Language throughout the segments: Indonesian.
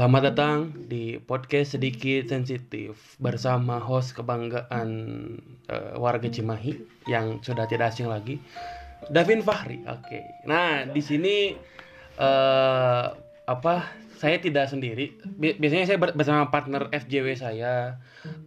Selamat datang di podcast sedikit sensitif bersama host kebanggaan eh, warga Cimahi yang sudah tidak asing lagi, Davin Fahri. Oke, nah di sini eh, apa? Saya tidak sendiri. Bi- Biasanya saya ber- bersama partner FJW saya,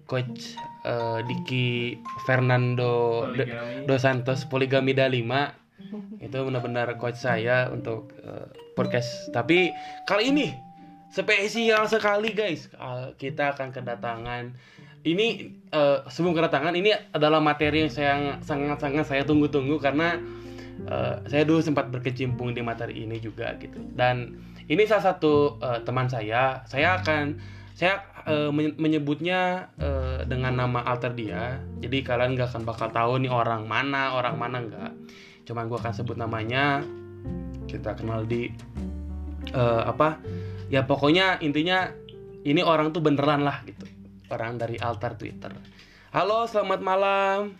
Coach eh, Diki Fernando De- Dos Santos Poligamida 5 itu benar-benar coach saya untuk eh, podcast. Tapi kali ini spesial sekali guys. Uh, kita akan kedatangan ini eh, sebelum kedatangan ini adalah materi yang saya sangat-sangat saya tunggu-tunggu karena eh, saya dulu sempat berkecimpung di materi ini juga gitu. Dan ini salah satu eh, teman saya. Saya akan saya men- menyebutnya eh, dengan nama alter dia. Jadi kalian nggak akan bakal tahu nih orang mana, orang mana nggak. Cuman gua akan sebut namanya. Kita kenal di eh, apa? Ya pokoknya intinya ini orang tuh beneran lah gitu. Orang dari altar Twitter. Halo, selamat malam.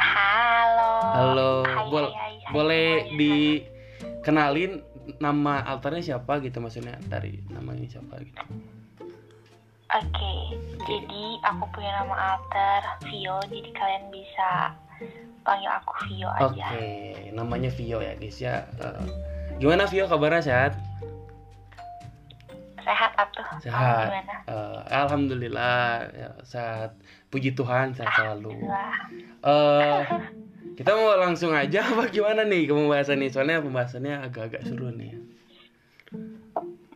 Halo. Halo, Bol- hai, hai, hai boleh dikenalin nama altarnya siapa gitu maksudnya dari namanya siapa gitu. Oke, jadi aku punya nama alter Vio, jadi kalian bisa panggil aku Vio Oke, aja. namanya Vio ya guys ya. Eh, gimana Vio kabarnya sehat? Sehat atuh. Sehat. Gimana? Eh, Alhamdulillah ya, sehat. Puji Tuhan sehat selalu. Eh, kita mau langsung aja apa gimana nih ke pembahasan nih? Soalnya pembahasannya agak-agak seru nih.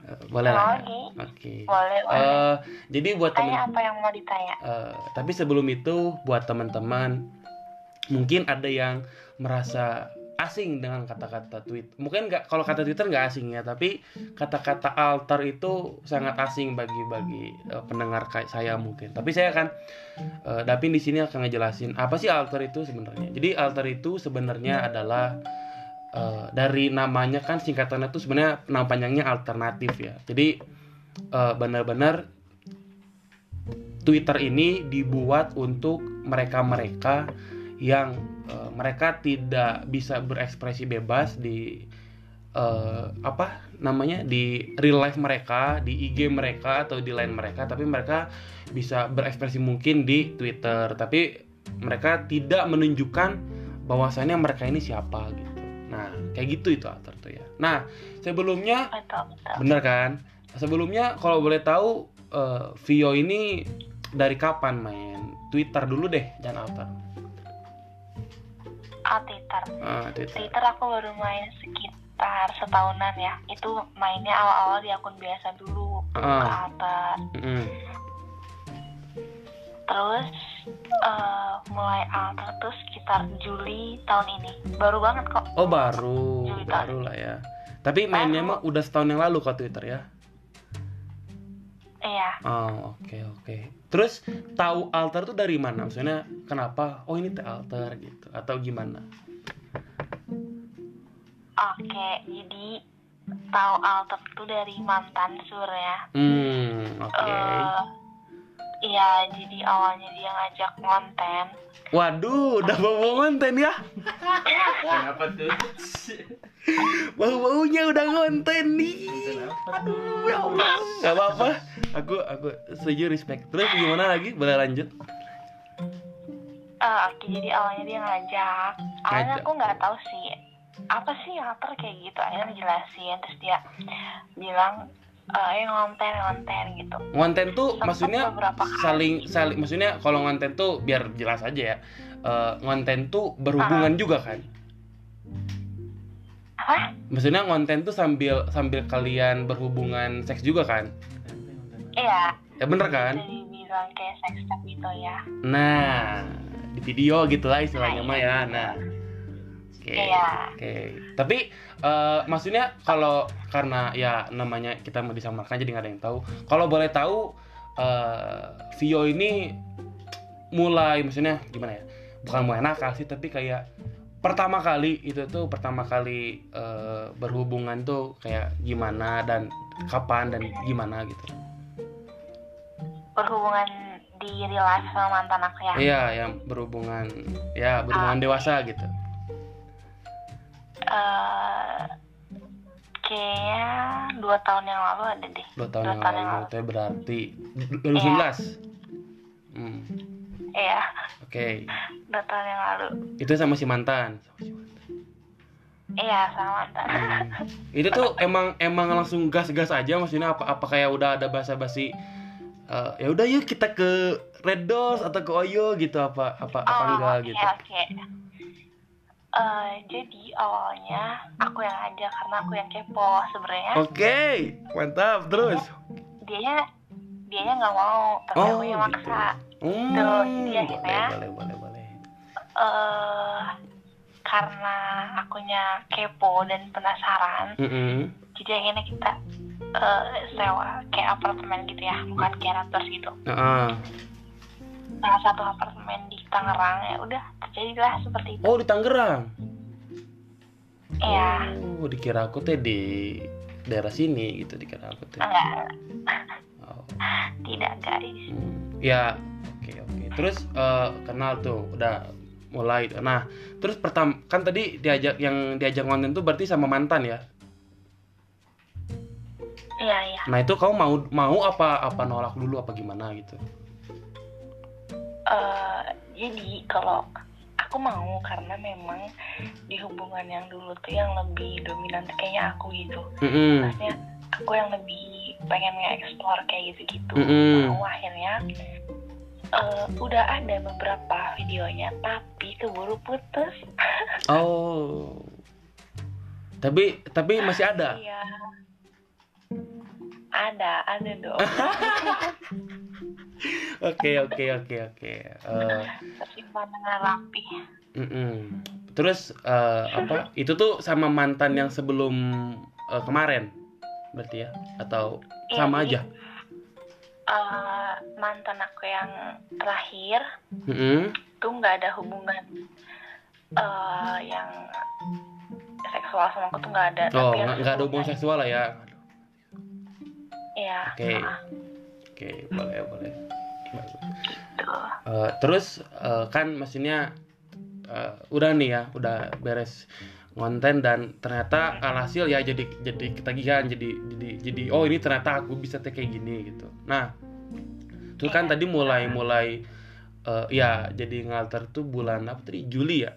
Eh, boleh lah. ya? Oke. Oke. Boleh, boleh. Eh, jadi buat temen Tanya apa yang mau ditanya? Eh, tapi sebelum itu buat teman-teman mungkin ada yang merasa asing dengan kata-kata tweet. Mungkin nggak kalau kata Twitter nggak asing ya, tapi kata-kata alter itu sangat asing bagi bagi eh, pendengar kayak saya mungkin. Tapi saya akan eh, Davin di sini akan ngejelasin apa sih alter itu sebenarnya. Jadi alter itu sebenarnya adalah eh, dari namanya kan singkatannya itu sebenarnya nama panjangnya alternatif ya. Jadi eh, benar-benar Twitter ini dibuat untuk mereka-mereka yang eh, mereka tidak bisa berekspresi bebas di eh, apa namanya di real life mereka, di IG mereka atau di line mereka, tapi mereka bisa berekspresi mungkin di Twitter, tapi mereka tidak menunjukkan bahwasannya mereka ini siapa gitu. Nah, kayak gitu itu alter tuh ya. Nah, sebelumnya Betul, betul. Bener kan? Sebelumnya kalau boleh tahu eh, Vio ini dari kapan main Twitter dulu deh, jangan alter. Ah, Twitter. Ah, Twitter. Aku baru main sekitar setahunan ya. Itu mainnya awal-awal di akun biasa dulu. Ke Ah. alter. Mm-mm. Terus eh, mulai alter tuh sekitar Juli tahun ini. Baru banget kok. Oh baru, Twitter. baru lah ya. Tapi mainnya Baru. mah udah setahun yang lalu kok Twitter ya. Iya. Oh oke oke. Terus tahu alter tuh dari mana? Maksudnya kenapa? Oh ini teh alter gitu atau gimana? Oke, jadi tahu alter tuh dari mantan sur ya. Hmm oke. Eh, Iya, jadi awalnya dia ngajak konten. Waduh, udah bawa konten ya? Kenapa tuh? Bau-baunya udah konten nih. Kenapa Aduh, ya Allah. Gak apa-apa. Aku aku setuju respect. Terus gimana lagi? Boleh lanjut? Eh, oke, jadi awalnya dia ngajak. Awalnya Ngajak. aku nggak tahu sih apa sih alter kayak gitu. Akhirnya ngejelasin, terus dia bilang eh ngonten ngonten gitu. Ngonten tuh Sempet maksudnya saling saling maksudnya kalau ngonten tuh biar jelas aja ya. Eh, ngonten tuh berhubungan juga kan? Apa? Maksudnya ngonten tuh sambil sambil kalian berhubungan seks juga kan? Iya, Ya bener kan? jadi bilang kayak sex tape gitu ya. Nah, di video gitu lah istilahnya mah ya. Nah. Oke. Iya. Oke. Tapi eh, maksudnya kalau karena ya namanya kita mau disamarkan jadi nggak ada yang tahu. Kalau boleh tahu eh, Vio ini mulai maksudnya gimana ya? Bukan mulai nakal sih tapi kayak pertama kali itu tuh pertama kali eh, berhubungan tuh kayak gimana dan kapan dan gimana gitu. Berhubungan di real life sama mantan aku ya. Iya, yang berhubungan ya berhubungan Ah. dewasa gitu. Eh, kayaknya dua tahun yang lalu ada deh dua tahun Dua yang tahun yang lalu lalu. itu berarti 2019 hmm. iya oke dua tahun yang lalu itu sama si mantan Sama si mantan. iya sama mantan Hmm. itu tuh emang emang langsung gas-gas aja maksudnya apa apa kayak udah ada basa-basi eh, ya udah yuk kita ke Red Doors atau ke Oyo gitu apa apa apa Oh, enggak oke, gitu oke. Eh, jadi awalnya aku yang ngajak karena aku yang kepo sebenarnya oke mantap terus dianya dianya nggak mau tapi Oh, aku yang gitu. maksa hmm, jadi boleh akhirnya- boleh boleh boleh eh karena akunya kepo dan penasaran Mm-mm. jadi akhirnya kita eh, sewa kayak apartemen gitu ya bukan kayak raptors gitu. Heeh. salah satu apartemen di Tangerang ya udah terjadilah seperti itu. Oh di Tangerang? Ya oh dikira aku teh di daerah sini gitu dikira aku teh. Enggak. Oh. tidak guys. Hmm, ya oke oke. Terus eh, kenal tuh udah mulai. Nah terus pertama kan tadi diajak yang diajak konten tuh berarti sama mantan ya iya iya. Nah itu kamu mau mau apa apa nolak dulu apa gimana gitu? Eh, jadi kalau aku mau karena memang di hubungan yang dulu tuh yang lebih dominan kayaknya aku gitu. Mm-mm. maksudnya aku yang lebih pengen nge-explore kayak gitu-gitu. Mm-mm. mau akhirnya eh, udah ada beberapa videonya tapi keburu putus. Oh. Tapi tapi masih ada? Iya ada ada dong. Oke oke oke oke. Eh, tersimpan dengan rapi. Mm-mm. terus eh, apa? Itu tuh sama mantan yang sebelum eh, kemarin berarti ya? Atau Iya, sama aja? eh, mantan aku yang terakhir Mm-mm. tuh nggak ada hubungan eh yang seksual sama aku tuh nggak ada. Oh, nggak ada hubungan seksual lah ya. Iya Oke. Oke, boleh boleh. Bagus. gitu Eh, terus eh, kan maksudnya eh, udah nih ya, udah beres konten dan ternyata alhasil ya jadi jadi ketagihan jadi jadi jadi oh ini ternyata aku bisa kayak gini gitu. Nah, itu kan Iya. tadi mulai mulai eh, ya jadi ngalter tuh bulan apa tadi Juli ya?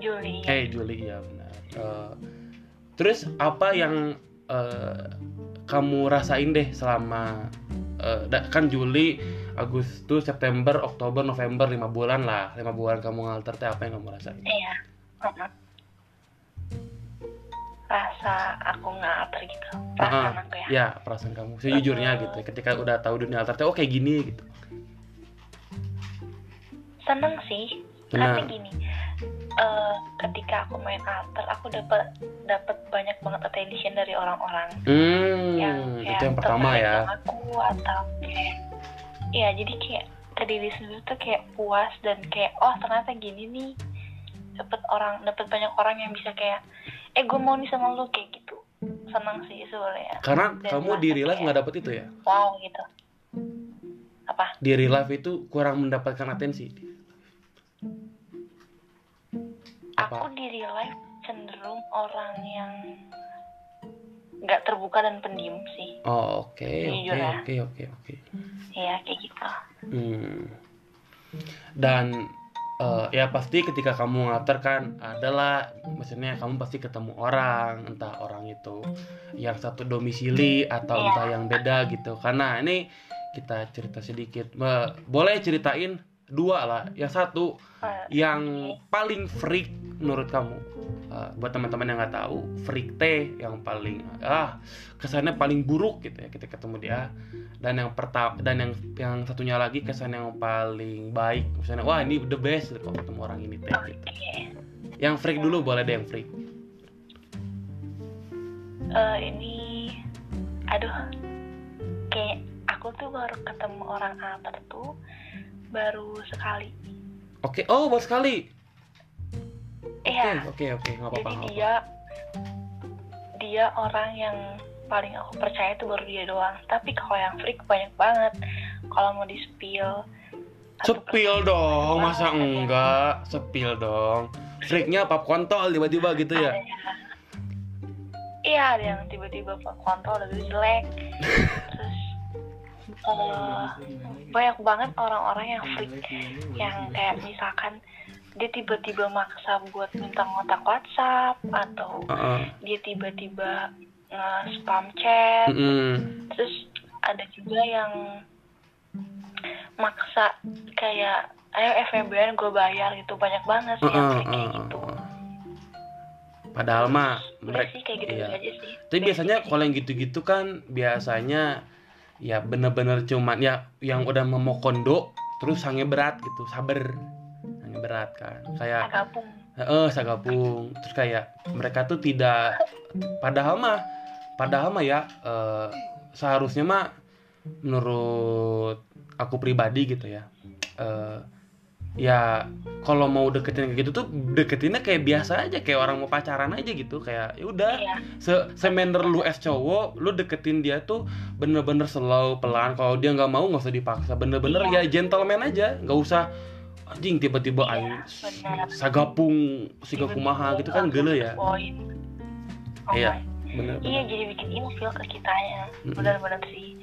Juli Eh Juli ya benar. Eh, terus apa yang eh, kamu rasain deh selama da- kan Juli, Agustus, September, Oktober, November lima bulan lah lima bulan kamu ngalter teh apa yang kamu rasain? iya Mm-mm. rasa aku nggak alter gitu perasaan Ah, aku ya Ya perasaan kamu sejujurnya gitu. Ketika udah tahu dunia alter teh oh kayak gini gitu. seneng sih karena Nah, gini eh, ketika aku main alter aku dapat dapat banyak banget attention dari orang-orang yang hmm, kayak itu yang pertama ya. aku atau kayak ya jadi kayak ke diri sendiri tuh kayak puas dan kayak oh ternyata gini nih dapat orang dapat banyak orang yang bisa kayak eh gue mau nih sama lu kayak gitu senang sih sebenarnya Karena Dan kamu di real life nggak dapet itu ya? wow gitu apa Di real life itu kurang mendapatkan atensi. Aku Apa? di real life cenderung orang yang nggak terbuka dan pendiam sih Oh oke oke ya. oke oke oke. ya kayak gitu Hmm. Dan eh, ya pasti ketika kamu ngater kan adalah maksudnya kamu pasti ketemu orang entah orang itu yang satu domisili atau Iya. entah yang beda gitu karena ini kita cerita sedikit boleh ceritain dua lah yang satu Eh, yang paling freak menurut kamu? Eh, buat teman-teman yang nggak tahu freak teh yang paling ah kesannya paling buruk gitu ya kita ketemu dia. Dan yang pertama dan yang yang satunya lagi kesan yang paling baik. Misalnya wah ini the best kalau ketemu orang ini teh gitu. Yang freak dulu boleh deh yang freak. Eh, ini aduh kayak aku tuh baru ketemu orang alter tuh baru sekali. Oke oh baru sekali oke iya. Oke oke nggak apa-apa jadi apa dia dia orang yang paling aku percaya itu baru dia doang. Tapi kalau yang freak banyak banget. Kalau mau di spill sepil dong masa banget. enggak? Sepil dong. Freaknya pap kontol tiba-tiba gitu ya? Iya ada yang tiba-tiba kontrol udah gitu jelek. Terus eh, banyak banget orang-orang yang freak yang kayak misalkan dia tiba-tiba maksa buat minta kontak WhatsApp atau Heeh. dia tiba-tiba nge-spam chat Mm-mm. terus ada juga yang maksa kayak ayo FMBN gue bayar gitu banyak banget sih yang Heeh, freak kayak gitu. Padahal mah mereka sih kayak gitu iya. aja sih Tapi biasanya kalau yang gitu-gitu kan biasanya ya bener-bener cuman ya yang udah mau kondo terus sange berat gitu, sabar. Berat kan. Kayak agapung eh sagapung. Terus kayak mereka tuh tidak padahal mah padahal mah ya eh, seharusnya mah menurut aku pribadi gitu ya. eh, ya kalau mau deketin kayak gitu tuh deketinnya kayak biasa aja kayak orang mau pacaran aja gitu kayak ya udah iya se semender lu es cowok lu deketin dia tuh bener-bener slow pelan kalau dia nggak mau nggak usah dipaksa bener-bener Iya. ya gentleman aja nggak usah anjing tiba-tiba benar. sagapung siga kumaha gitu kan gele ya. Oh Iya. bener, Iya jadi bikin ilfil ke kitanya. Mm-mm. Benar-benar sih.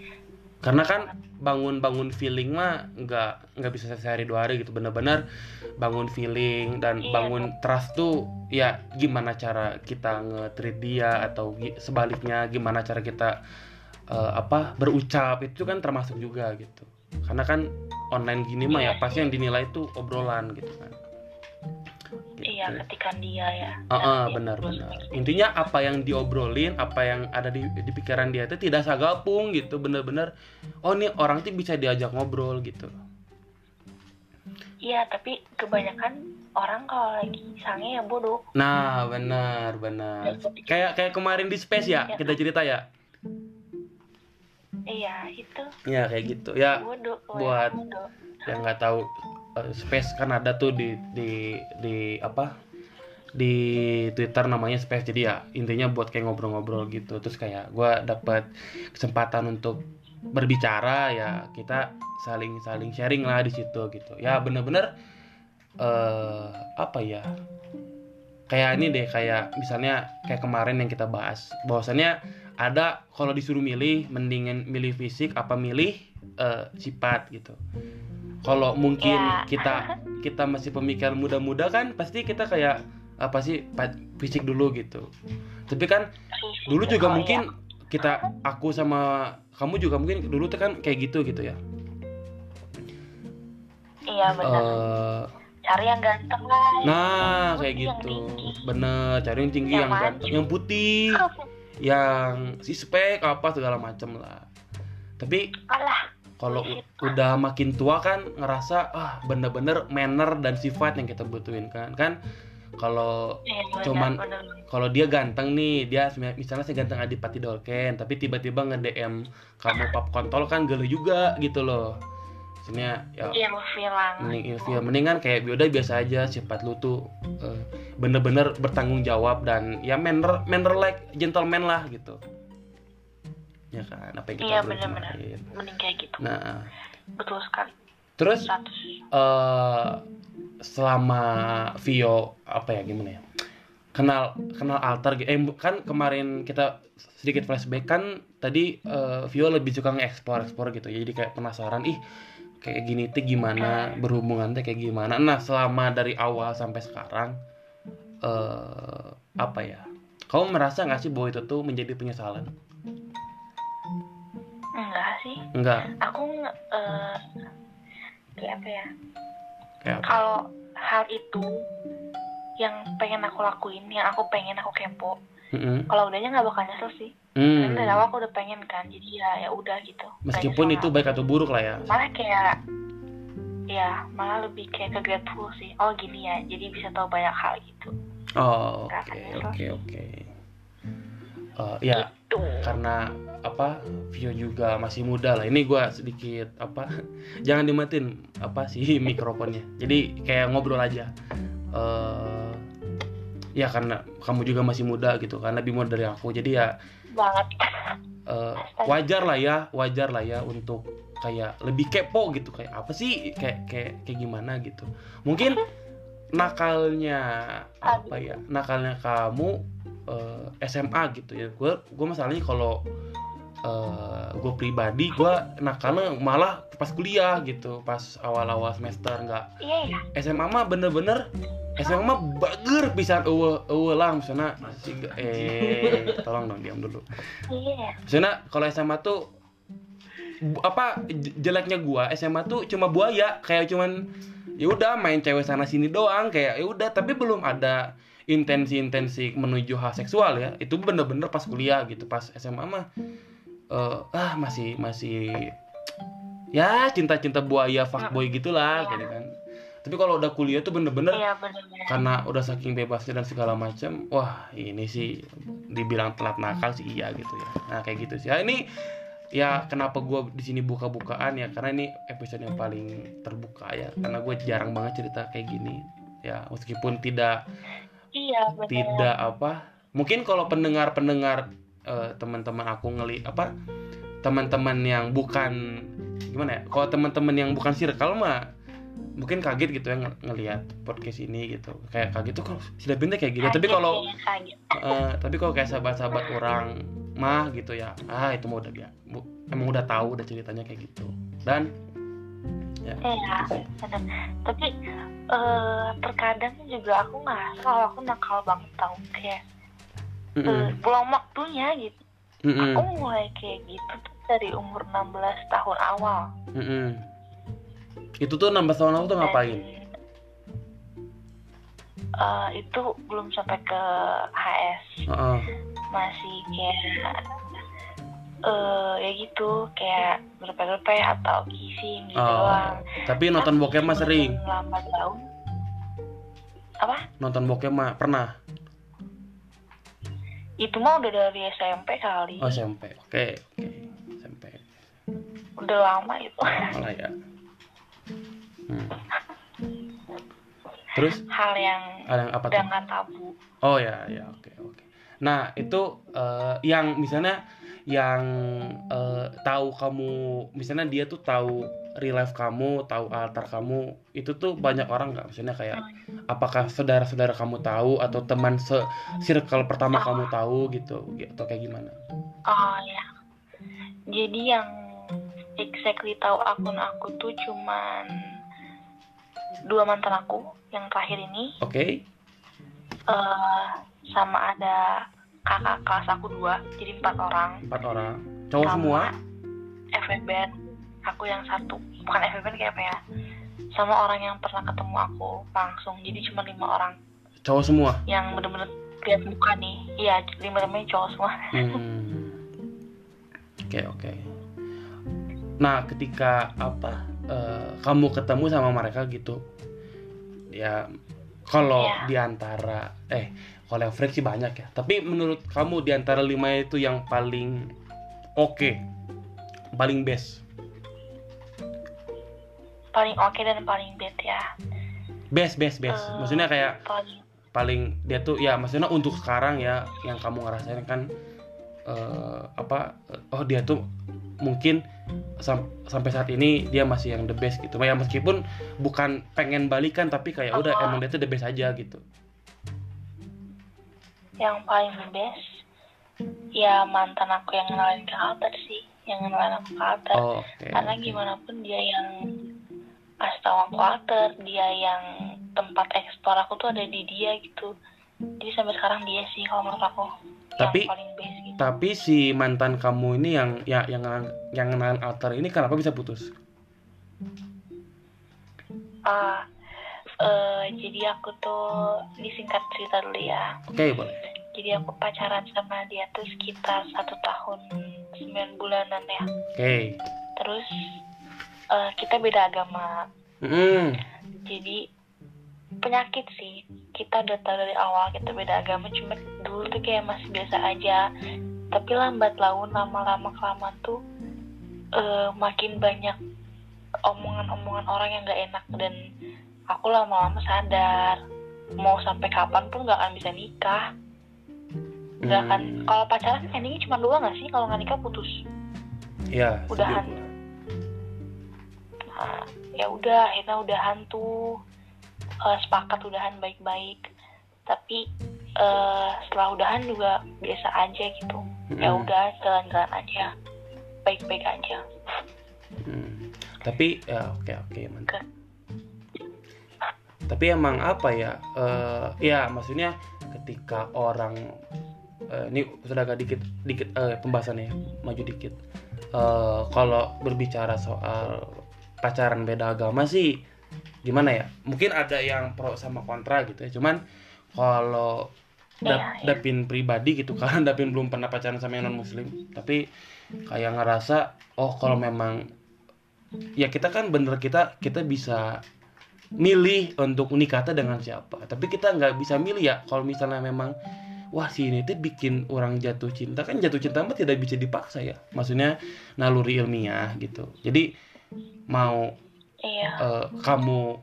karena kan bangun-bangun feeling mah nggak nggak bisa sehari dua hari gitu bener-bener bangun feeling dan Iya. bangun trust tuh ya gimana cara kita nge-treat dia atau sebaliknya gimana cara kita eh, apa berucap itu kan termasuk juga gitu karena kan online gini mah ya Iya pasti yang dinilai itu obrolan gitu kan Gitu. Iya ketikan dia ya. Dan dia benar-benar. terus- Intinya apa yang diobrolin, apa yang ada di, di pikiran dia itu tidak sagapung gitu, bener-bener. Oh nih orang tuh bisa diajak ngobrol gitu. Iya tapi kebanyakan orang kalau lagi sange ya bodoh. Nah, benar, benar. Kayak kayak kemarin di space ya, kita cerita ya. Iya itu Ya kayak gitu. Ya, kalau buat- yang bodoh. yang nggak tahu eh, space kan ada tuh di di di apa? Di Twitter namanya space. Jadi ya intinya buat kayak ngobrol-ngobrol gitu. Terus kayak gua dapat kesempatan untuk berbicara ya kita saling saling sharing lah di situ gitu. Ya bener-bener eh apa ya? Kayak ini deh kayak misalnya kayak kemarin yang kita bahas bahwasannya ada kalau disuruh milih mendingan milih fisik apa milih eh, sifat gitu. Kalau mungkin Ya. kita kita masih pemikiran muda-muda kan pasti kita kayak apa sih fisik dulu gitu. Tapi kan dulu juga Oh, mungkin kita aku sama kamu juga mungkin dulu tuh kan kayak gitu gitu ya. Iya benar. Eh, Cari yang ganteng lah. nah Yang kayak yang gitu. tinggi. Bener, cari yang tinggi Yang yang ganteng, yang putih, yang si spek apa segala macem lah. Tapi kalau udah makin tua kan ngerasa ah bener-bener manner dan sifat yang kita butuhin kan. Kan kalau benar, Cuman kalau dia ganteng nih dia misalnya seganteng Adipati Dolken tapi tiba-tiba nge DM kamu pap kontol kan gelo juga gitu loh sebenarnya ya mending ilfil mendingan kayak udah biasa aja sifat lu tuh eh, bener-bener bertanggung jawab dan ya manner manner like gentleman lah gitu ya kan apa yang kita Iya benar-benar. kemarin. Mending kayak gitu. nah Betul sekali. terus 100. eh selama Vio apa ya gimana ya kenal kenal alter gitu eh kan kemarin kita sedikit flashback kan tadi eh, Vio lebih suka nge-explore explore gitu ya jadi kayak penasaran ih kayak gini tuh gimana berhubungan tuh kayak gimana nah selama dari awal sampai sekarang eh apa ya kamu merasa nggak sih bahwa itu tuh menjadi penyesalan Enggak sih. enggak Aku eh kayak apa ya? kayak Kalau hal itu yang pengen aku lakuin, yang aku pengen aku kepo. Mm-mm. Kalau udahnya nggak bakal nyesel sih. Hmm. Karena dari awal aku udah pengen kan, jadi ya ya udah gitu. Meskipun itu baik atau buruk lah ya malah kayak ya malah lebih kayak ke grateful sih oh gini ya jadi bisa tahu banyak hal gitu Oh, Nggak oke, oke, oke. Eh, ya, itu karena apa? Vio juga masih muda lah. Ini gua sedikit apa? Jangan dimatin apa sih mikrofonnya. Jadi kayak ngobrol aja. Eh, ya karena kamu juga masih muda gitu, kan lebih muda dari aku. Jadi ya banget eh, wajar lah ya, wajar lah ya untuk kayak lebih kepo gitu kayak apa sih kayak kayak kayak gimana gitu. Mungkin nakalnya apa ya? Nakalnya kamu eh, SMA gitu ya gue gue masalahnya kalau gue pribadi gue nakalnya malah pas kuliah gitu pas awal-awal semester nggak. Iya ya SMA mah bener-bener SMA mah bager pisan eueuh eueuh lah misalnya eh tolong dong diam dulu. Iya. Misalnya kalau SMA tuh apa jeleknya gua SMA tuh cuma buaya kayak cuman ya udah main cewek sana sini doang kayak ya udah tapi belum ada intensi-intensi menuju hal seksual ya. Itu bener-bener pas kuliah gitu pas SMA mah eh, ah masih masih ya cinta-cinta buaya fuckboy gitulah gitu kan. Tapi kalau udah kuliah tuh bener-bener benar-benar karena udah saking bebasnya dan segala macam wah ini sih dibilang telat nakal sih iya gitu ya. Nah kayak gitu sih. Ya ini ya kenapa gue di sini buka-bukaan ya? Karena ini episode yang paling terbuka ya. Karena gue jarang banget cerita kayak gini. Ya meskipun tidak iya benar tidak apa mungkin kalau pendengar-pendengar eh, teman-teman aku ngeli apa teman-teman yang bukan gimana ya kalau teman-teman yang bukan circle mah mungkin kaget gitu ya ng- ngelihat podcast ini gitu. Kayak kaget tuh kalau sudah pindah kayak gitu tapi Kaget kalau ya, kaget. eh, tapi kalau kayak sahabat-sahabat orang mah gitu ya ah itu mah udah biasa emang udah tahu udah ceritanya kayak gitu. Dan ya. Benar. Tapi eh terkadang juga aku nggak kalau aku nakal banget tau. Kayak Mm-mm. belum waktunya gitu. Mm-mm. Aku mulai kayak gitu tuh dari umur 16 tahun awal. Mm-mm. itu tuh 16 tahun lalu tuh ngapain Dan, eh, itu belum sampai ke HS Heeh. masih kayak eh ya gitu kayak grepe-grepe atau kissing gitu Oh, doang. tapi nonton bokep mah sering Lambat laun. Apa? nonton bokep mah pernah Itu mah udah dari SMP kali. oh SMP oke oke SMP Udah lama itu. malah ya Hmm. terus Hal yang ada yang apa udah tuh nggak tabu. oh ya ya oke oke nah itu eh, yang misalnya yang eh, tahu kamu misalnya dia tuh tahu real life kamu tahu altar kamu itu tuh banyak orang nggak? Misalnya kayak apakah saudara-saudara kamu tahu atau teman se circle pertama kamu tahu gitu atau kayak gimana? Oh ya. Jadi yang exactly tahu akun aku tuh cuman dua mantan aku yang terakhir ini. Oke. Eh sama ada kakak kelas aku dua jadi empat orang. Empat orang. Cowok Sama semua? FBN aku yang satu bukan FBN kayak apa ya sama orang yang pernah ketemu aku langsung jadi cuma lima orang cowok semua yang bener-bener lihat muka nih iya lima limanya cowok semua Hmm. Oke oke. Nah ketika apa eh, kamu ketemu sama mereka gitu, ya kalau Iya. di antara eh kalau yang freak sih banyak ya. Tapi menurut kamu di antara lima itu yang paling oke, paling best, paling oke dan paling bad ya? Best best best. Eh, Maksudnya kayak paling. paling dia tuh ya maksudnya untuk sekarang ya yang kamu ngerasain kan eh, apa oh dia tuh mungkin sam- sampai saat ini dia masih yang the best gitu. Ya meskipun bukan pengen balikan tapi kayak udah Apa? emang dia tuh the best aja gitu. Yang paling the best ya mantan aku yang kenalin ke altar sih yang kenalin aku ke altar oh, oke karena gimana pun dia yang kasih tahu aku altar dia yang tempat eksplor aku tuh ada di dia gitu. Jadi sampai sekarang dia sih kalau menurut aku Tapi- yang paling best gitu. tapi si mantan kamu ini yang ya yang yang kenalin altar ini kenapa bisa putus? Ah eh, jadi aku tuh disingkat cerita dulu ya. Oke boleh. Jadi aku pacaran sama dia tuh sekitar satu tahun sembilan bulanan ya. Oke. Terus eh, kita beda agama. Mm-mm. jadi penyakit sih. Kita udah tahu dari awal kita beda agama cuma dulu tuh kayak masih biasa aja. Tapi lambat laun lama-lama kelamaan tuh eh, makin banyak omongan-omongan orang yang gak enak. Dan aku lama-lama sadar mau sampai kapan pun gak akan bisa nikah. Nggak akan Hmm. kalau pacaran endingnya cuma dua gak sih? Kalau nggak nikah putus. Ya Udahan. Ya udah akhirnya udahan tuh eh, sepakat udahan baik-baik tapi eh, setelah udahan juga biasa aja gitu ya Mm-mm. udah jalan-jalan aja baik-baik aja Hmm. Tapi ya oke oke mantap. Tapi emang apa ya? eh ya maksudnya ketika orang eh, ini sudah agak dikit dikit eh, pembahasannya ya, maju dikit. Eh kalau berbicara soal pacaran beda agama sih gimana ya? Mungkin ada yang pro sama kontra gitu ya. Cuman kalau Iya, iya. Dapin pribadi gitu kan Dapin belum pernah pacaran sama yang non muslim tapi kayak ngerasa oh kalau memang ya kita kan bener kita kita bisa milih untuk nikah teh dengan siapa tapi kita nggak bisa milih ya kalau misalnya memang wah si ini tuh bikin orang jatuh cinta kan jatuh cinta mah tidak bisa dipaksa ya maksudnya naluri ilmiah gitu jadi mau iya. eh, kamu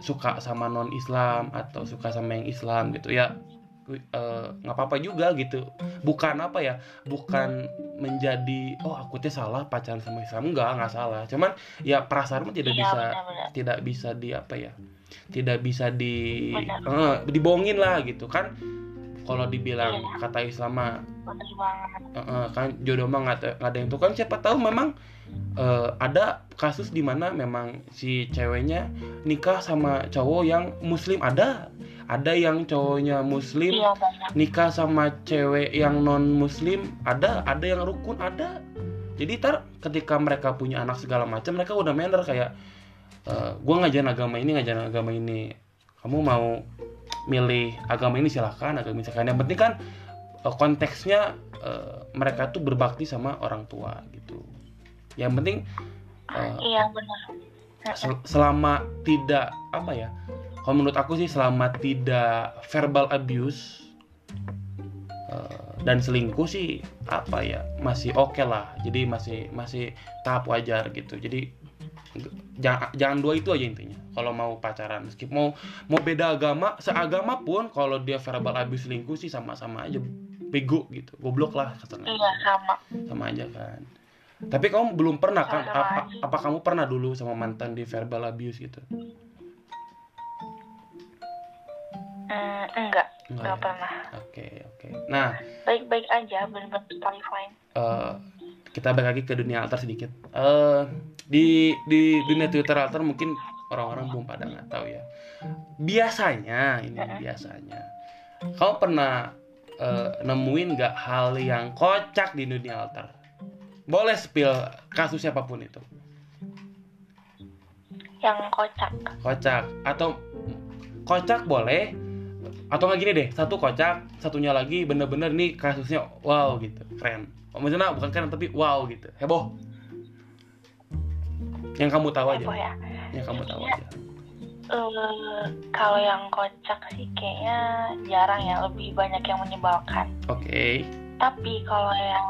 suka sama non Islam atau suka sama yang Islam gitu ya eh, nggak apa-apa juga gitu. Bukan apa ya bukan menjadi oh aku teh salah pacaran sama Islam. Enggak nggak salah. Cuman ya perasaan mah tidak Iya, bisa tidak bisa di apa ya tidak bisa di eh, dibohongin lah gitu. Kan kalau dibilang Iya. kata Islam mah eh, kan jodoh mah nggak ada- yang tuh kan siapa tahu memang eh, ada kasus di mana memang si ceweknya nikah sama cowok yang muslim. Ada ada yang cowoknya muslim iya nikah sama cewek yang non muslim ada ada yang rukun ada. Jadi tar ketika mereka punya anak segala macam mereka udah manner kayak eh, gua ngajarin agama ini ngajarin agama ini. Kamu mau milih agama ini silahkan agama misalkan yang penting kan eh, konteksnya eh, mereka tuh berbakti sama orang tua gitu. Yang penting eh, iya bener sel- selama tidak apa ya kalau menurut aku sih selama tidak verbal abuse dan selingkuh sih apa ya masih oke lah. Jadi masih masih tahap wajar gitu. Jadi jangan jangan dua itu aja intinya. Kalau mau pacaran meskipun mau mau beda agama seagama pun kalau dia verbal abuse selingkuh sih sama-sama aja bego gitu. Goblok lah kasarnya iya sama. Sama aja kan. Tapi kamu belum pernah kan? Sama apa, aja. apa kamu pernah dulu sama mantan di verbal abuse gitu? Hmm, enggak. Enggak enggak ya? pernah. Oke oke. Nah. Baik-baik aja totally fine eh, kita balik lagi ke dunia alter sedikit. Eh di di dunia twitter alter mungkin orang-orang belum pada nggak tahu ya. Biasanya ini biasanya. Kamu pernah eh, nemuin nggak hal yang kocak di dunia alter boleh spill kasus siapa pun itu. Yang kocak. Kocak. Atau kocak boleh. Atau nggak gini deh satu kocak satunya lagi bener-bener nih kasusnya wow gitu keren maksudnya bukan keren tapi wow gitu. Heboh. Yang kamu tahu aja. Heboh ya? Yang kamu tahu aja. Eh, kalau yang kocak sih kayaknya jarang ya lebih banyak yang menyebalkan. Oke. Tapi kalau yang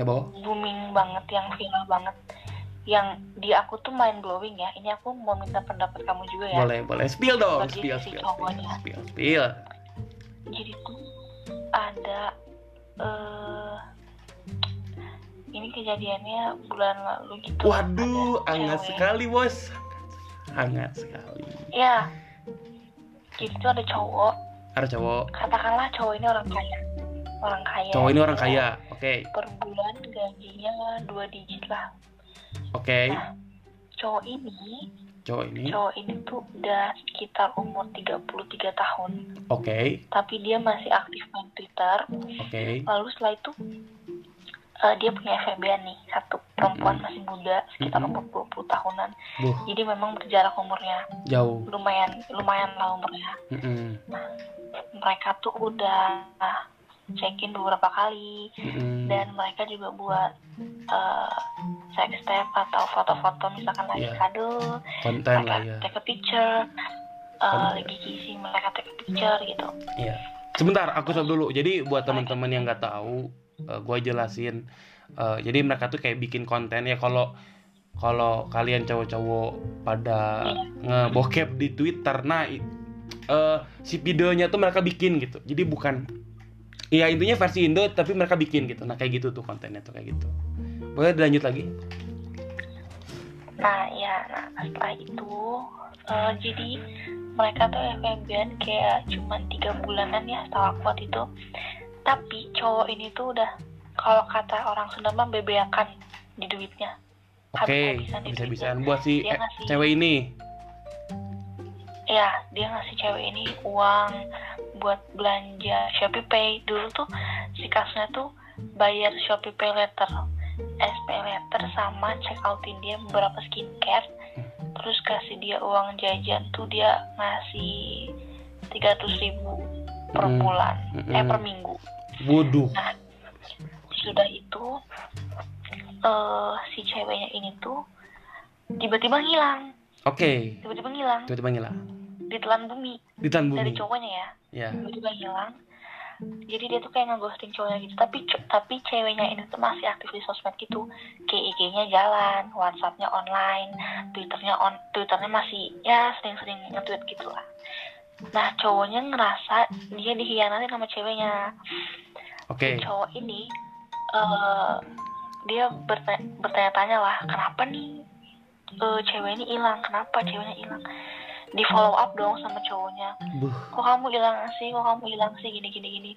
heboh. booming banget yang viral banget yang di aku tuh mind blowing ya ini aku mau minta pendapat kamu juga ya. Boleh boleh. Spill dong Bagi spill si spill spill cowoknya. spill spill. Jadi tuh ada eh ini kejadiannya bulan lalu gitu. Waduh hangat cewek. sekali bos. Hangat sekali. Ya jadi tuh ada cowok. Ada cowok. Katakanlah cowok ini orang kaya. Orang kaya. Cowok ini orang Ya, kaya. Oke. Per bulan gajinya dua digit lah. Oke. Nah. cowok ini cowok ini. cowok ini tuh udah sekitar umur 33 tahun. Oke. Tapi dia masih aktif main Twitter. Oke. Lalu setelah itu eh, dia punya FVB nih satu perempuan Mm-mm. masih muda sekitar umur 20 tahunan buh jadi memang berjarak umurnya jauh lumayan lumayan lah umurnya Mm-mm. mereka tuh udah check in beberapa kali Mm-mm. dan mereka juga buat eh, sex tape atau foto-foto misalkan lagi Iya. kado konten mereka lah ya take a picture uh, Konten. lagi kissing mereka take a picture gitu Iya. Sebentar, aku stop dulu. Jadi buat teman-teman yang nggak tahu, eh, gua jelasin. Eh, jadi mereka tuh kayak bikin konten ya kalau kalau kalian cowok-cowok pada ngebokep di Twitter, nah eh, si videonya tuh mereka bikin gitu. Jadi bukan Iya intinya versi Indo tapi mereka bikin gitu. Nah kayak gitu tuh kontennya tuh kayak gitu. Boleh dilanjut lagi? nah ya nah setelah itu Eh, jadi mereka tuh FWB-an kayak cuman tiga bulanan ya setelah aku waktu itu tapi cowok ini tuh udah kalau kata orang Sunda mah bebeakan di duitnya. Oke, di bisa-bisaan buat si eh, ngasih- cewek ini. ya dia ngasih cewek ini uang buat belanja Shopee Pay. Dulu tuh si kasusnya tuh bayar Shopee Pay letter SP letter sama check outin dia beberapa skincare. Terus kasih dia uang jajan tuh dia ngasih 300.000 ribu per Mm. bulan. Eh Mm-mm. per minggu Waduh. nah sudah itu eh si ceweknya ini tuh tiba-tiba ngilang Oke. tiba-tiba ngilang Tiba-tiba ngilang. ditelan bumi Ditelan dari bumi. cowoknya ya Ya. tiba-tiba hilang jadi dia tuh kayak ngeghosting cowoknya gitu tapi tapi ceweknya ini tuh masih aktif di sosmed gitu kayak IG-nya jalan WhatsApp-nya online Twitternya on Twitternya masih ya sering-sering nge-tweet gitu lah nah cowoknya ngerasa dia dikhianati sama ceweknya Oke. cowok ini eh dia berta- bertanya-tanya lah kenapa nih eh, cewek ini hilang kenapa ceweknya hilang di follow up dong sama cowoknya Buh. kok kamu hilang sih kok kamu hilang sih gini gini gini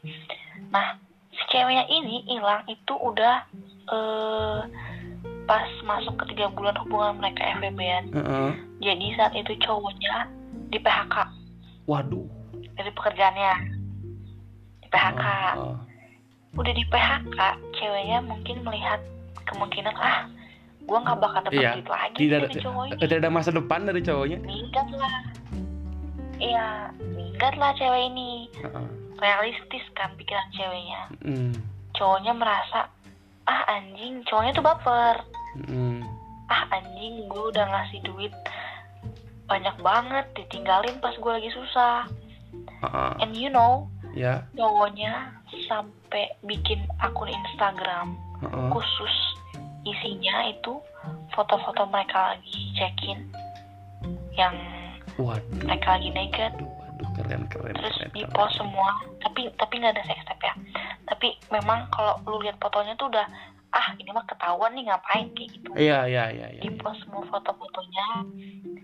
nah si ceweknya ini hilang itu udah eh pas masuk ke tiga bulan hubungan mereka FWB-an Heeh. jadi saat itu cowoknya di PHK Waduh. dari pekerjaannya di PHK Oh, oh. Udah di PHK ceweknya mungkin melihat kemungkinan ah gua nggak bakal dapet Iya. duit lagi Tidak dari cowok ini tidak ada masa depan dari cowoknya. minggat lah iya minggat lah cewek ini Heeh. realistis kan pikiran ceweknya Mm. cowoknya merasa ah anjing cowoknya tuh baper Mm. ah anjing gue udah ngasih duit banyak banget ditinggalin pas gue lagi susah Heeh. and you know Ya. cowoknya sampai bikin akun Instagram Heeh. khusus isinya itu foto-foto mereka lagi check-in yang Waduh. mereka lagi naked Waduh, waduh, keren keren terus keren. di keren. post semua tapi tapi nggak ada sex tape ya tapi memang kalau lu lihat fotonya tuh udah ah ini mah ketahuan nih ngapain kayak gitu Iya, iya, iya, iya. di post semua foto-fotonya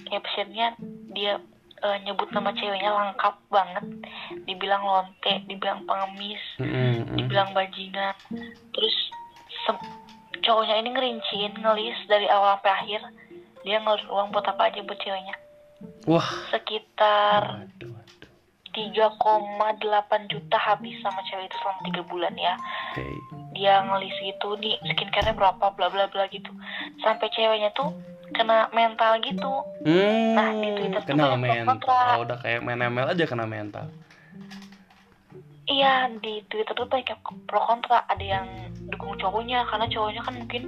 captionnya dia eh, nyebut nama ceweknya lengkap banget dibilang lonte dibilang pengemis Mm, mm. dibilang bajingan terus cowoknya ini ngerincin ngelis dari awal sampai akhir dia ngeluarin uang buat apa aja buat ceweknya Wah. sekitar Waduh, waduh. 3,8 juta habis sama cewek itu selama tiga bulan ya Oke. dia ngelis gitu nih skincare-nya berapa bla bla bla gitu sampai ceweknya tuh kena mental gitu Hmm, Nah, di Twitter tuh kena mental. kontra. Oh, udah kayak main ML aja kena mental. iya di Twitter tuh banyak pro kontra ada yang dukung cowoknya karena cowoknya kan mungkin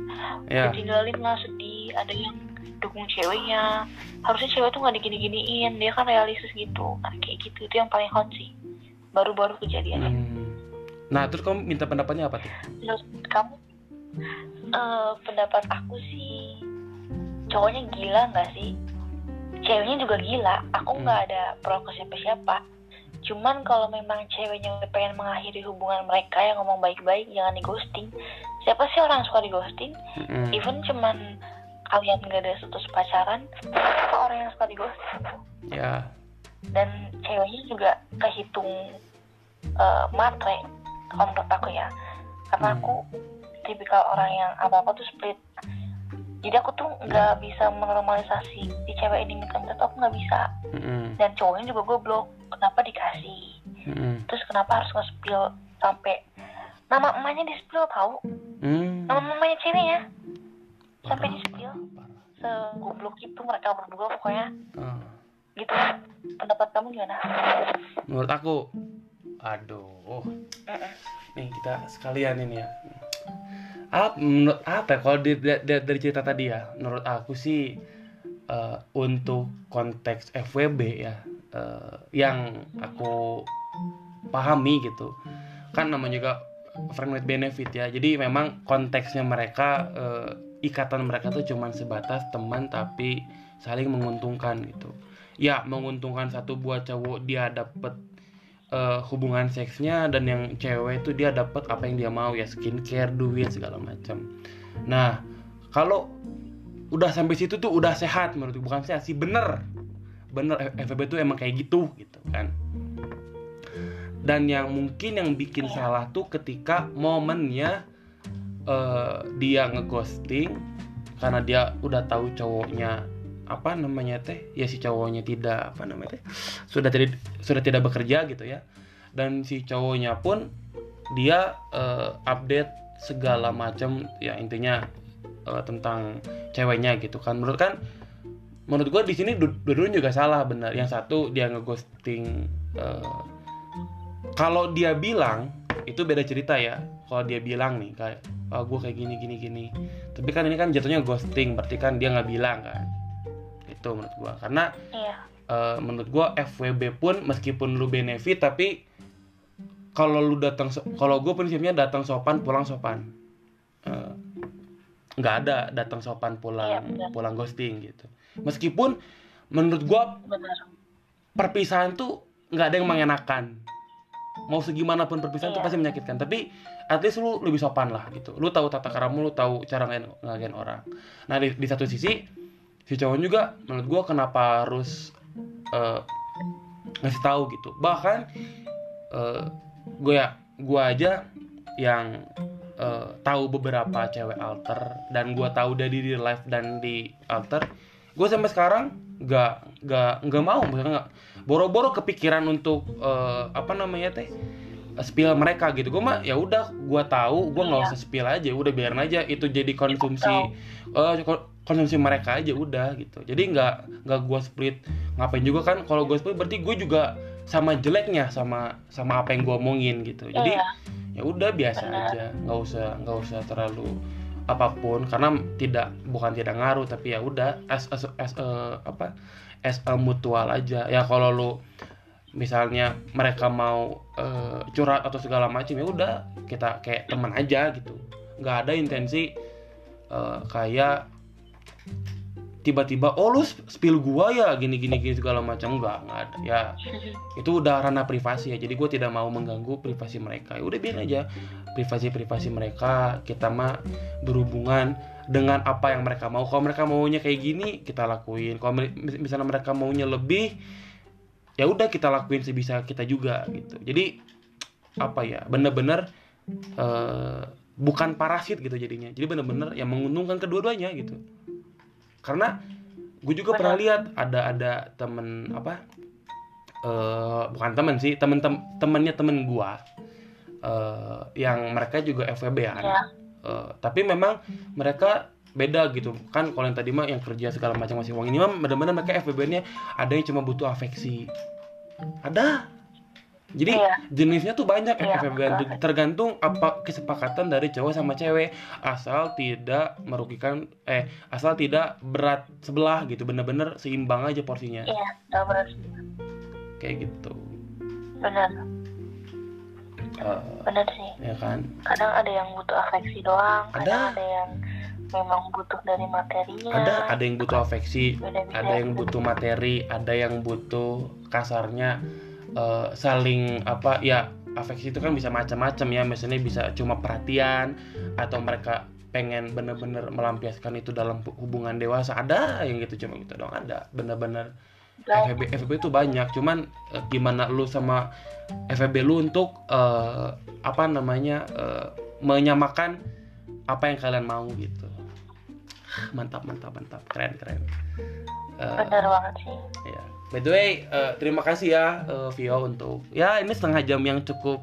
Ya. ditinggalin lah sedih ada yang dukung ceweknya harusnya cewek tuh nggak digini-giniin dia kan realistis gitu nah, kayak gitu itu yang paling hot sih baru-baru kejadiannya Hmm. Nah, terus kamu minta pendapatnya apa tuh? menurut kamu eh, pendapat aku sih cowoknya gila nggak sih ceweknya juga gila aku Hmm. nggak ada pro ke siapa-siapa cuman kalau memang ceweknya udah pengen mengakhiri hubungan mereka yang ngomong baik-baik jangan di ghosting siapa sih orang yang suka di ghosting Mm-mm. even cuman kalian nggak ada status pacaran apa orang yang suka di ghosting Ya. dan ceweknya juga kehitung eh, matre kalau menurut aku ya karena Hmm. aku tipikal orang yang apa apa tuh split jadi aku tuh nggak bisa menormalisasi di cewek ini minta minta tuh aku nggak bisa Mm-mm. dan cowoknya juga goblok kenapa dikasih Mm-mm. terus kenapa harus nge-spill sampai nama emaknya di spill tahu Hmm. nama mamanya ceweknya sampai di spill segoblok itu mereka berdua pokoknya Ah. gitu pendapat kamu gimana Menurut aku, aduh, Mm-mm. nih kita sekalian ini ya. Apa menurut apa? ya, Kalau di- di- dari cerita tadi ya, menurut aku sih eh, untuk konteks FWB ya, eh, yang aku pahami gitu, kan namanya juga friend with benefit ya. Jadi memang konteksnya mereka eh, ikatan mereka tuh cuman sebatas teman tapi saling menguntungkan gitu. Ya menguntungkan satu buat cowok dia dapet eh, hubungan seksnya dan yang cewek itu dia dapat apa yang dia mau ya skincare duit segala macam. Nah kalau udah sampai situ tuh udah sehat menurut bukan sehat sih bener. Bener FVB tuh emang kayak gitu gitu kan. Dan yang mungkin yang bikin salah tuh ketika momennya eh, dia ngeghosting karena dia udah tahu cowoknya apa namanya teh ya si cowoknya tidak apa namanya teh sudah tidak sudah tidak bekerja gitu ya. Dan si cowoknya pun dia eh, update segala macam ya intinya eh, tentang ceweknya gitu kan. Menurut kan menurut gua di sini du- dua-duanya juga salah benar. Yang satu dia ngeghosting eh, kalau dia bilang itu beda cerita ya. Kalau dia bilang nih kayak ah gue kayak gini gini gini. Tapi kan ini kan jatuhnya ghosting berarti kan dia nggak bilang kan itu menurut gua. Karena iya. eh, menurut gua FWB pun meskipun lu benefit tapi kalau lu datang so- kalau gue prinsipnya datang sopan pulang sopan. Eh, nggak ada datang sopan Iya, pulang benar. pulang ghosting gitu. Meskipun menurut gua benar. perpisahan tuh nggak ada yang mengenakan. Mau segimana pun perpisahan tuh Iya. pasti menyakitkan tapi at least lu lebih sopan lah gitu. Lu tahu tata karamu lu tahu cara ngelain orang. Nah di, di satu sisi cowok juga menurut gua kenapa harus eh, ngasih tahu gitu bahkan eh gue ya gua aja yang eh, tahu beberapa cewek alter dan gua tahu dari di live dan di alter gue sampai sekarang nggak nggak nggak mau maksudnya nggak boro-boro kepikiran untuk eh, apa namanya teh spill mereka gitu gue mah ya udah gue tahu gue nggak Iya. usah spill aja udah biarin aja itu jadi konsumsi Tahu. Ko- konsumsi mereka aja udah gitu. Jadi nggak nggak gue split. Ngapain juga kan kalau gue split berarti gue juga sama jeleknya sama sama apa yang gue omongin gitu. Jadi iya ya udah biasa Benar. aja. Nggak usah nggak usah terlalu apa pun karena tidak bukan tidak ngaruh tapi ya udah as as, as a- apa as a mutual aja. Ya kalau lu misalnya mereka mau eh, curhat atau segala macam ya udah kita kayak teman aja gitu. Nggak ada intensi eh, kayak tiba-tiba oh lu spill gua ya gini gini gini segala macam. Nggak nggak ada. Ya itu udah ranah privasi ya. Jadi gue tidak mau mengganggu privasi mereka. Ya udah biarin aja. Privasi privasi mereka kita mah berhubungan dengan apa yang mereka mau. Kalau mereka maunya kayak gini kita lakuin. Kalau misalnya mereka maunya lebih ya udah kita lakuin sebisa kita juga gitu. Jadi apa ya bener-bener eh, bukan parasit gitu jadinya. Jadi bener-bener yang menguntungkan kedua-duanya gitu karena gue juga pernah lihat ada ada temen apa eh bukan temen sih temen tem temennya temen gua eh yang mereka juga FWB kan. Iya. Eh, tapi memang mereka beda gitu. Kan kalau yang tadi mah yang kerja segala macam masih uang. Ini mah benar-benar mereka FWB-nya ada yang cuma butuh afeksi. Ada jadi Iya. jenisnya tuh banyak Iya, betul. tergantung apa kesepakatan dari cowok sama cewek. Asal tidak merugikan eh asal tidak berat sebelah gitu. Bener-bener seimbang aja porsinya. Iya nggak benar kayak gitu. Benar Eh, benar sih. ya kan? Kadang ada yang butuh afeksi doang kadang Ada. ada yang memang butuh dari materinya ada ada yang butuh afeksi ada yang butuh materi ada yang butuh kasarnya eh, saling apa ya afeksi itu kan bisa macam-macam ya. Misalnya bisa cuma perhatian atau mereka pengen bener-bener melampiaskan itu dalam hubungan dewasa. Ada yang gitu cuma gitu doang. Ada bener-bener. FVB FVB itu banyak. Cuman eh, gimana lu sama FVB lu untuk eh, apa namanya eh, menyamakan apa yang kalian mau gitu mantap mantap mantap. Keren keren. Eh, benar banget sih. ya by the way eh, terima kasih ya eh, Vio untuk ya ini setengah jam yang cukup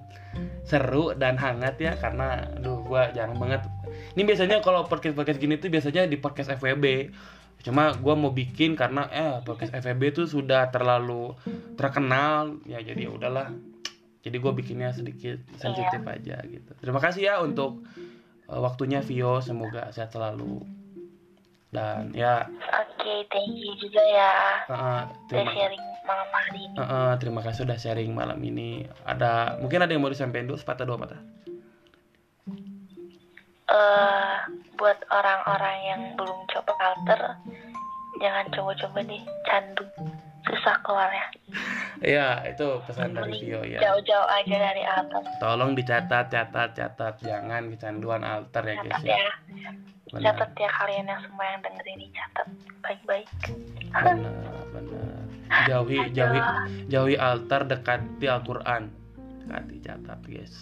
seru dan hangat ya karena aduh gua jarang banget. Ini biasanya kalau podcast podcast gini tuh biasanya di podcast FWB cuma gua mau bikin karena eh podcast FWB tuh sudah terlalu terkenal. Ya jadi ya udahlah. Jadi gue bikinnya sedikit sensitif aja gitu. Terima kasih ya untuk waktunya Vio. Semoga sehat selalu dan ya oke thank you juga ya udah terima sharing malam hari ini Eh, eh, terima kasih sudah sharing malam ini. Ada mungkin ada yang mau disampaikan dulu sepatah dua patah. eh buat orang-orang yang belum coba alter jangan coba-coba deh candu susah keluarnya Iya, itu pesan dari Vio ya. jauh-jauh aja dari alter Tolong dicatat, catat, catat. Jangan kecanduan alter ya guys catat ya. ya Benar, catat ya kalian yang semua yang dengerin ini catat baik-baik. Benar, benar. jauhi jauhi jauhi altar dekati Al-Qur'an. Dekati catat guys.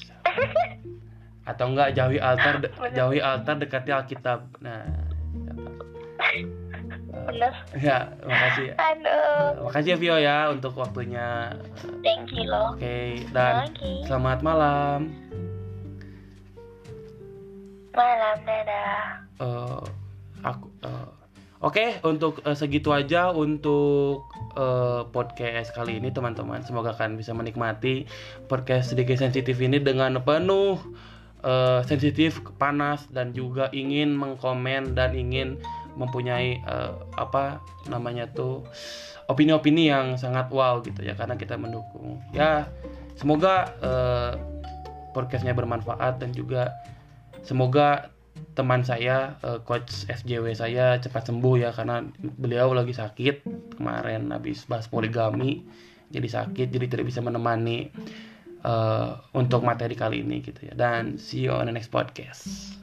Atau enggak jauhi altar de- jauhi altar dekati Alkitab. Nah catat. bener ya makasih. Aduh. Makasih ya Vio ya untuk waktunya. Thank you loh. Oke dan Oke. selamat malam. Malam dadah Eh, aku eh, Oke, untuk eh, segitu aja untuk eh, podcast kali ini teman-teman. Semoga kalian bisa menikmati podcast sedikit sensitif ini dengan penuh eh, sensitif, panas dan juga ingin mengkomen dan ingin mempunyai eh, apa namanya tuh opini-opini yang sangat wow gitu ya karena kita mendukung. Ya, semoga eh, podcastnya bermanfaat dan juga semoga teman saya eh, coach SJW saya cepat sembuh ya karena beliau lagi sakit kemarin habis bahas poligami jadi sakit jadi tidak bisa menemani eh, untuk materi kali ini gitu ya. Dan see you on the next podcast